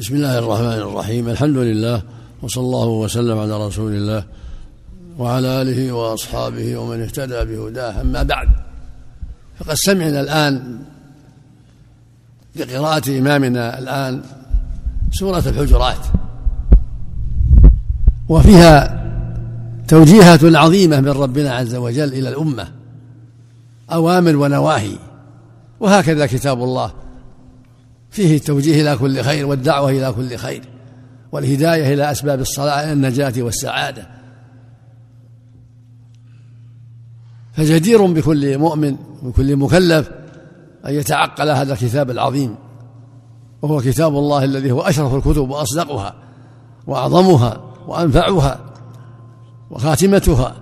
بسم الله الرحمن الرحيم. الحمد لله وصلى الله وسلم على رسول الله وعلى آله وأصحابه ومن اهتدى بهداه. أما بعد فقد سمعنا الآن بقراءة إمامنا الآن سورة الحجرات وفيها توجيهات عظيمة من ربنا عز وجل إلى الأمة أوامر ونواهي وهكذا كتاب الله. فيه التوجيه إلى كل خير والدعوة إلى كل خير والهداية إلى أسباب الصلاة النجاة والسعادة. فجدير بكل مؤمن بكل مكلف أن يتعقل هذا الكتاب العظيم وهو كتاب الله الذي هو أشرف الكتب وأصدقها وأعظمها وأنفعها وخاتمتها.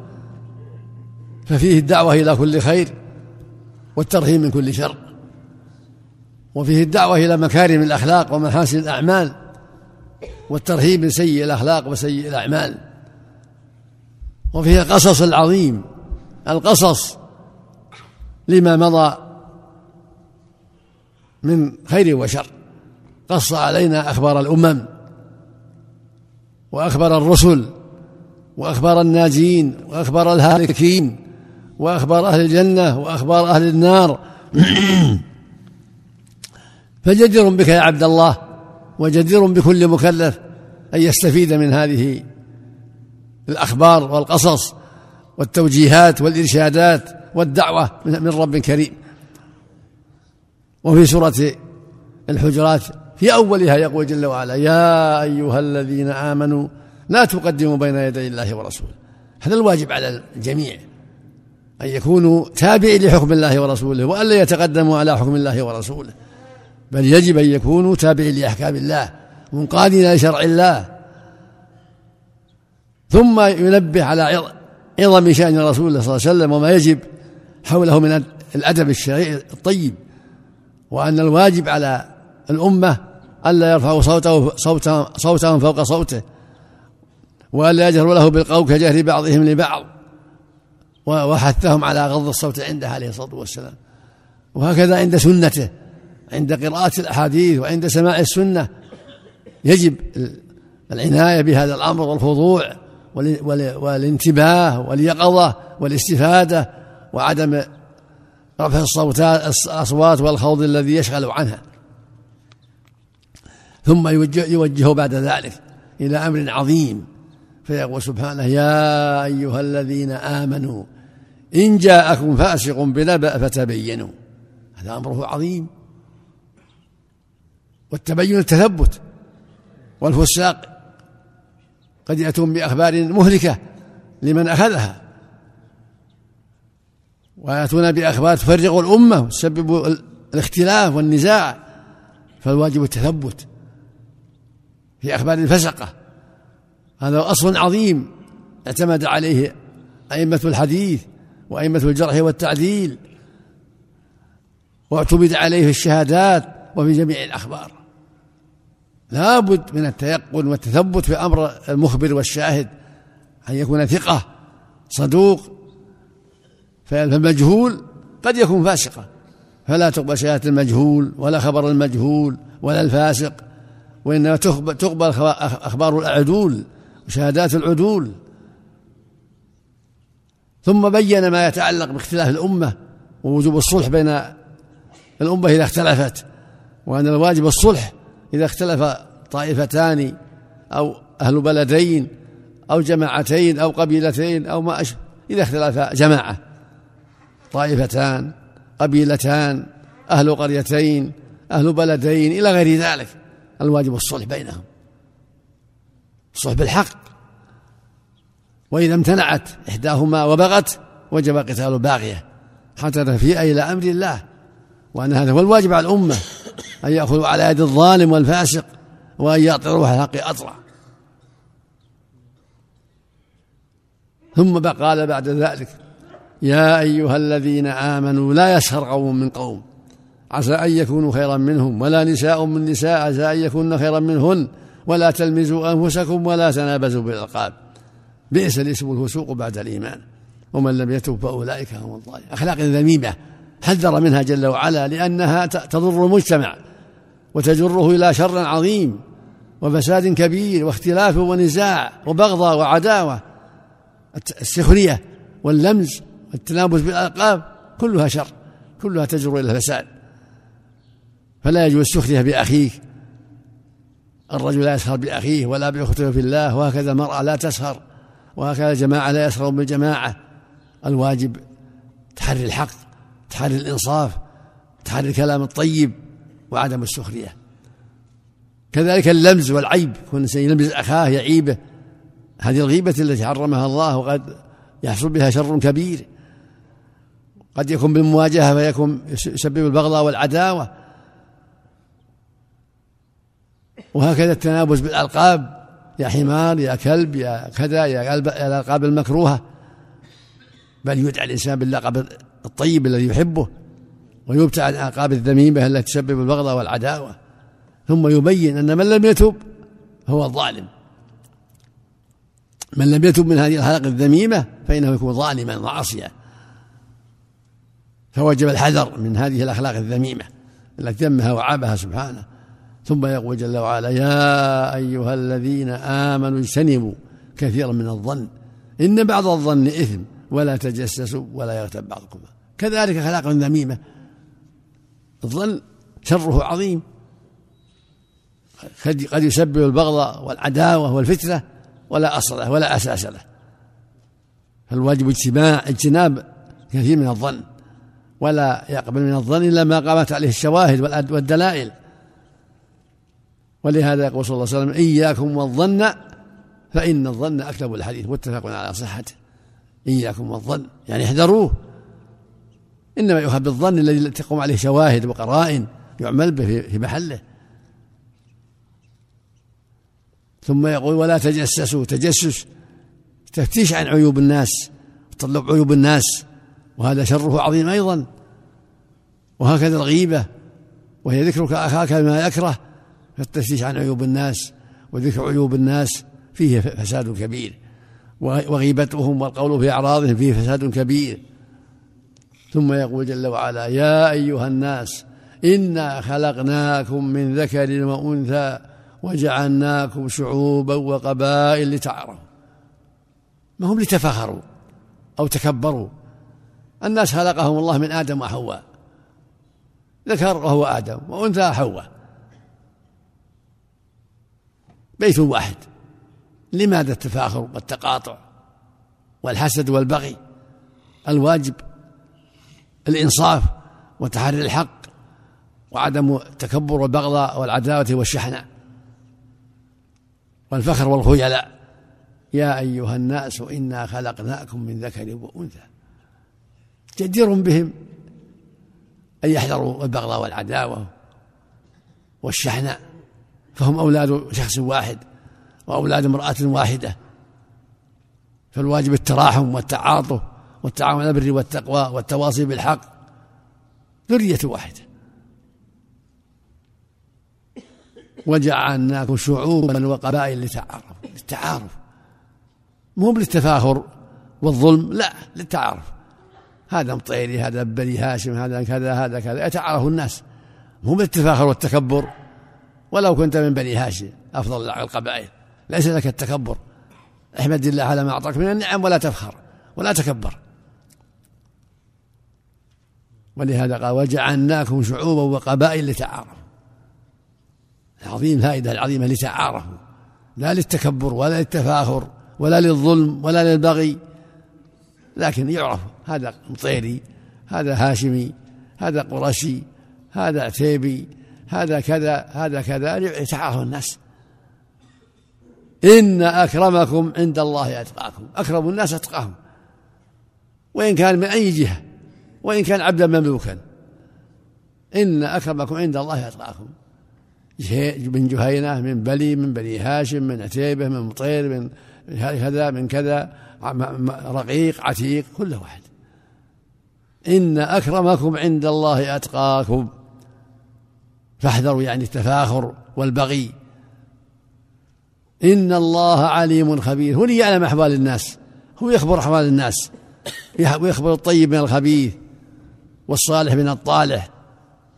ففيه الدعوة إلى كل خير والترهيب من كل شر. وفيه الدعوة إلى مكارم الأخلاق ومحاسن الأعمال والترهيب من سيء الأخلاق وسيء الأعمال. وفيه القصص العظيم القصص لما مضى من خير وشر. قص علينا أخبار الأمم وأخبار الرسل وأخبار الناجين وأخبار الهالكين وأخبار أهل الجنة وأخبار أهل النار. فجدير بك يا عبد الله وجدير بكل مكلف أن يستفيد من هذه الأخبار والقصص والتوجيهات والإرشادات والدعوة من رب كريم. وفي سورة الحجرات في أولها يقول جل وعلا يا أيها الذين آمنوا لا تقدموا بين يدي الله ورسوله. هذا الواجب على الجميع أن يكونوا تابعين لحكم الله ورسوله وألا يتقدموا على حكم الله ورسوله. بل يجب أن يكونوا تابعين لأحكام الله منقادين لشرع الله. ثم ينبه على عظم شأن رسول الله صلى الله عليه وسلم وما يجب حوله من الأدب الشرعي الطيب وأن الواجب على الأمة ألا يرفعوا صوته صوتا صوتهم فوق صوته وألا يجهروا له بالقول كجهر بعضهم لبعض وحثهم على غض الصوت عنده عليه الصلاة والسلام. وهكذا عند سنته. عند قراءة الأحاديث وعند سماع السنة يجب العناية بهذا الأمر والخضوع والانتباه واليقظة والاستفادة وعدم رفع الصوتات الأصوات والخوض الذي يشغل عنها. ثم يوجه, يوجه بعد ذلك إلى أمر عظيم فيقول سبحانه يا أيها الذين آمنوا إن جاءكم فاسق بنبأ فتبينوا. هذا أمره عظيم. والتبين التثبت والفساق قد يأتون بأخبار مهلكة لمن أخذها. ويأتون بأخبار تفرق الأمة وتسبب الاختلاف والنزاع. فالواجب التثبت في أخبار الفسقة. هذا أصل عظيم اعتمد عليه أئمة الحديث وأئمة الجرح والتعديل واعتمد عليه في الشهادات وفي جميع الأخبار. لا بد من التيقن والتثبت في أمر المخبر والشاهد أن يكون ثقة صدوق فالمجهول قد يكون فاسقا. فلا تقبل شهادة المجهول ولا خبر المجهول ولا الفاسق وإنما تقبل أخبار العدول وشهادات العدول. ثم بين ما يتعلق باختلاف الأمة ووجوب الصلح بين الأمة إذا اختلفت وأن الواجب الصلح إذا اختلف طائفتان أو أهل بلدين أو جماعتين أو قبيلتين أو ما أشبه إذا اختلف جماعة. طائفتان قبيلتان أهل قريتين أهل بلدين إلى غير ذلك. الواجب الصلح بينهم. الصلح بالحق. وإذا امتنعت إحداهما وبغت وجب قتال باغية حتى تفيء إلى أمر الله. وأن هذا هو الواجب على الأمة. أن يأخذوا على يد الظالم والفاسق وأن يعطروا على الحق أطرع ثم قال بعد ذلك يا أيها الذين آمنوا لا يسخر قوم من قوم. عسى أن يكونوا خيرا منهم ولا نساء من نساء عسى أن يكون خيرا منهن ولا تلمزوا أنفسكم ولا تنابزوا بالألقاب. بئس الاسم الفسوق بعد الإيمان. ومن لم يتب فأولئك هم الظالمون. أخلاق ذميمة. حذر منها جل وعلا لأنها تضر المجتمع وتجره إلى شر عظيم وفساد كبير واختلاف ونزاع وبغضاء وعداوة. السخرية واللمز والتنابز بالألقاب كلها شر كلها تجر إلى الفساد. فلا يجوز السخرية بأخيك. الرجل لا يسخر بأخيه ولا بأخته في الله وهكذا المرأة لا تسخر وهكذا الجماعة لا يسخرون بالجماعة. الواجب تحري الحق. تحري الإنصاف تحري الكلام الطيب وعدم السخرية. كذلك اللمز والعيب يكون الإنسان يلمز أخاه يعيبه. هذه الغيبة التي حرمها الله وقد يحصل بها شر كبير. قد يكون بالمواجهة فيكون يسبب البغضاء والعداوة. وهكذا التنابز بالألقاب. يا حمار يا كلب يا كذا يا الألقاب المكروهة. بل يدعى الإنسان باللقب الطيب الذي يحبه ويبتعد عن الألقاب الذميمة التي تسبب البغضاء والعداوة ثم يبين أن من لم يتب هو الظالم من لم يتب من هذه الحلقة الذميمة فإنه يكون ظالما وعاصيا. فوجب الحذر من هذه الأخلاق الذميمة التي ذمها وعابها سبحانه. ثم يقول جل وعلا يا أيها الذين آمنوا اجتنبوا كثيرا من الظن إن بعض الظن إثم ولا تجسسوا ولا يغتب بعضكم. كذلك أخلاق ذميمة. الظن شره عظيم. قد يسبب البغض والعداوة والفتنة ولا أصل له ولا أساس له. فالواجب اجتماع اجتناب كثير من الظن. ولا يقبل من الظن إلا ما قامت عليه الشواهد والدلائل. ولهذا يقول صلى الله عليه وسلم إياكم والظن فإن الظن أكذب الحديث. متفق على صحته. إياكم والظن. يعني احذروه. إنما يؤخذ بالظن الذي تقوم عليه شواهد وقرائن يعمل به في محله. ثم يقول ولا تجسسوا تجسس تفتيش عن عيوب الناس تطلب عيوب الناس وهذا شره عظيم أيضا. وهكذا الغيبة وهي ذكرك أخاك بما يكره فالتفتيش عن عيوب الناس وذكر عيوب الناس فيه فساد كبير. وغيبتهم والقول في أعراضهم فيه فساد كبير. ثم يقول جل وعلا يا أيها الناس إنا خلقناكم من ذكر وأنثى وجعلناكم شعوبا وقبائل لتعارفوا. ما هم لتفاخروا أو تكبروا. الناس خلقهم الله من آدم وحواء. ذكر وهو آدم وأنثى حواء. بيت واحد. لماذا التفاخر والتقاطع والحسد والبغي؟ الواجب الإنصاف وتحري الحق وعدم التكبر والبغضاء والعداوة والشحناء والفخر والخيلاء يا أيها الناس إنا خلقناكم من ذكر وأنثى. جدير بهم أن يحذروا البغضاء والعداوة والشحناء فهم أولاد شخص واحد وأولاد امرأة واحدة. فالواجب التراحم والتعاطف والتعاون على البر والتقوى والتواصي بالحق. ذرية واحدة. وجعلناكم شعوبا وقبائل لتعارفوا. للتعارف. مو للتفاخر والظلم لا للتعارف. هذا مطيري هذا بني هاشم هذا كذا هذا كذا. يتعارف الناس. مو بالتفاخر والتكبر. ولو كنت من بني هاشم أفضل القبائل. ليس لك التكبر. احمد الله على ما أعطاك من النعم ولا تفخر ولا تكبر. ولهذا قال وجعلناكم شعوبا وقبائل لتعارفوا. عظيم فائدة العظيمة لتعارفوا. لا للتكبر ولا للتفاخر ولا للظلم ولا للبغي لكن يعرف هذا مطيري هذا هاشمي هذا قرشي هذا عتيبي هذا كذا هذا كذا يتعارف الناس. إن أكرمكم عند الله أتقاكم. أكرم الناس أتقاهم. وإن كان من أي جهة. وإن كان عبدا مملوكا. إن أكرمكم عند الله أتقاكم. من جهينة من بلي من بني هاشم من عتيبة من مطير من كذا من كذا رقيق عتيق كل واحد. إن أكرمكم عند الله أتقاكم. فاحذروا يعني التفاخر والبغي. إن الله عليم خبير. هو اللي يعلم أحوال الناس. هو يخبر أحوال الناس. ويخبر الطيب من الخبيث. والصالح من الطالح.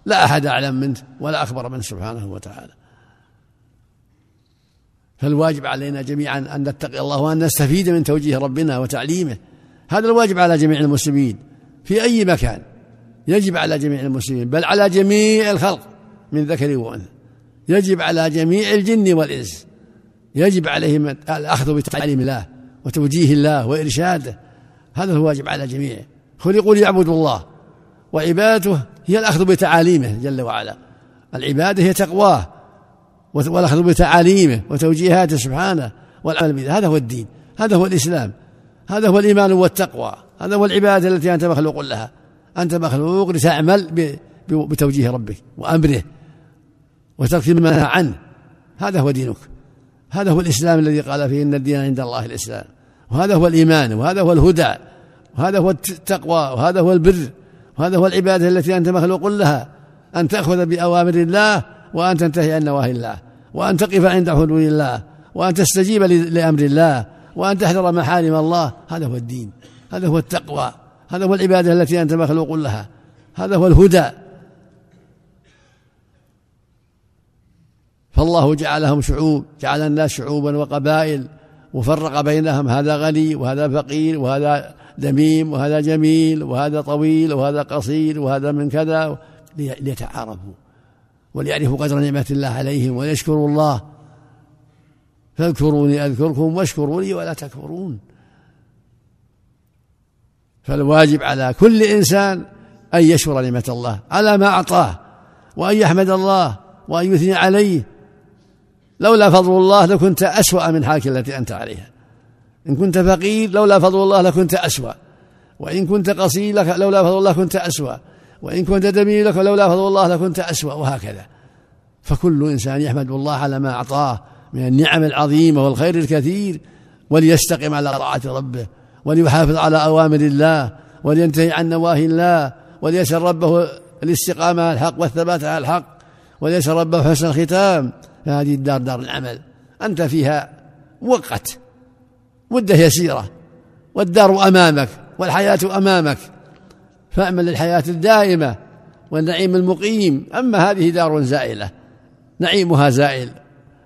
لا أحد أعلم منه ولا أخبر منه سبحانه وتعالى. فالواجب علينا جميعا أن نتقي الله وأن نستفيد من توجيه ربنا وتعليمه. هذا الواجب على جميع المسلمين في أي مكان. يجب على جميع المسلمين بل على جميع الخلق من ذكر وأنثى. يجب على جميع الجن والإنس. يجب عليهم الأخذ بتعليم الله وتوجيه الله وإرشاده. هذا هو الواجب على الجميع خلقوا ليعبدوا الله. وعبادته هي الأخذ بتعاليمه جل وعلا. العبادة هي تقواه والأخذ بتعاليمه وتوجيهاته سبحانه والعمل بذلك هذا هو الدين هذا هو الإسلام هذا هو الإيمان والتقوى هذا هو العبادة التي أنت مخلوق لها. أنت مخلوق لتعمل بتوجيه ربك وأمره وترك ما نهى عنه. هذا هو دينك. هذا هو الإسلام الذي قال فيه إن الدين عند الله الإسلام. وهذا هو الإيمان وهذا هو الهدى وهذا هو التقوى وهذا هو البر. وهذا هو العبادة التي أنت مخلوق لها. أن تأخذ بأوامر الله وأن تنتهي عن نواهي الله. وأن تقف عند حدود الله. وأن تستجيب لأمر الله. وأن تحذر محارم الله. هذا هو الدين. هذا هو التقوى. هذا هو العبادة التي أنت مخلوق لها. هذا هو الهدى. فالله جعلهم شعوب. جعل الناس شعوبا وقبائل. وفرق بينهم. هذا غني وهذا فقير وهذا دميم وهذا جميل وهذا طويل وهذا قصير وهذا من كذا ليتعارفوا وليعرفوا قدر نعمة الله عليهم ويشكروا الله. فاذكروني أذكركم واشكروا لي ولا تكفرون. فالواجب على كل إنسان أن يشكر نعمة الله على ما أعطاه وأن يحمد الله وأن يثني عليه. لولا فضل الله لكنت أسوأ من حالك التي أنت عليها. إن كنت فقير لولا فضل الله لكنت أسوأ. وإن كنت قصير لولا فضل الله كنت أسوأ. وإن كنت دمير لولا فضل الله لكنت أسوأ. وهكذا. فكل إنسان يحمد الله على ما أعطاه من النعم العظيمة والخير الكثير وليستقم على طاعة ربه وليحافظ على أوامر الله ولينتهي عن نواهي الله وليسأل ربه الاستقامة على الحق والثبات على الحق وليسأل ربه حسن الختام. فهذه الدار دار العمل. أنت فيها مؤقت مدة يسيرة والدار أمامك والحياة أمامك. فأمل للحياة الدائمة والنعيم المقيم أما هذه دار زائلة. نعيمها زائل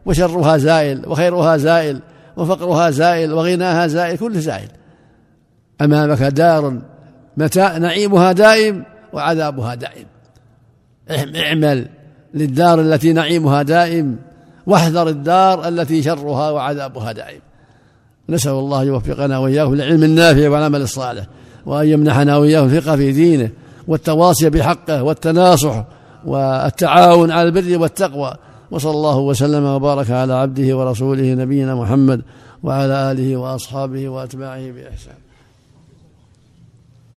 وشرها زائل وخيرها زائل وفقرها زائل وغناها زائل كل زائل. أمامك دار متاع نعيمها دائم وعذابها دائم. اعمل للدار التي نعيمها دائم واحذر الدار التي شرها وعذابها دائم. نسأل الله أن يوفقنا وإياكم للعلم النافع والعمل الصالح وأن يمنحنا وإياكم الثقة في دينه والتواصي بحقه والتناصح والتعاون على البر والتقوى. وصلى الله وسلم وبارك على عبده ورسوله نبينا محمد وعلى آله وأصحابه وأتباعه بإحسان.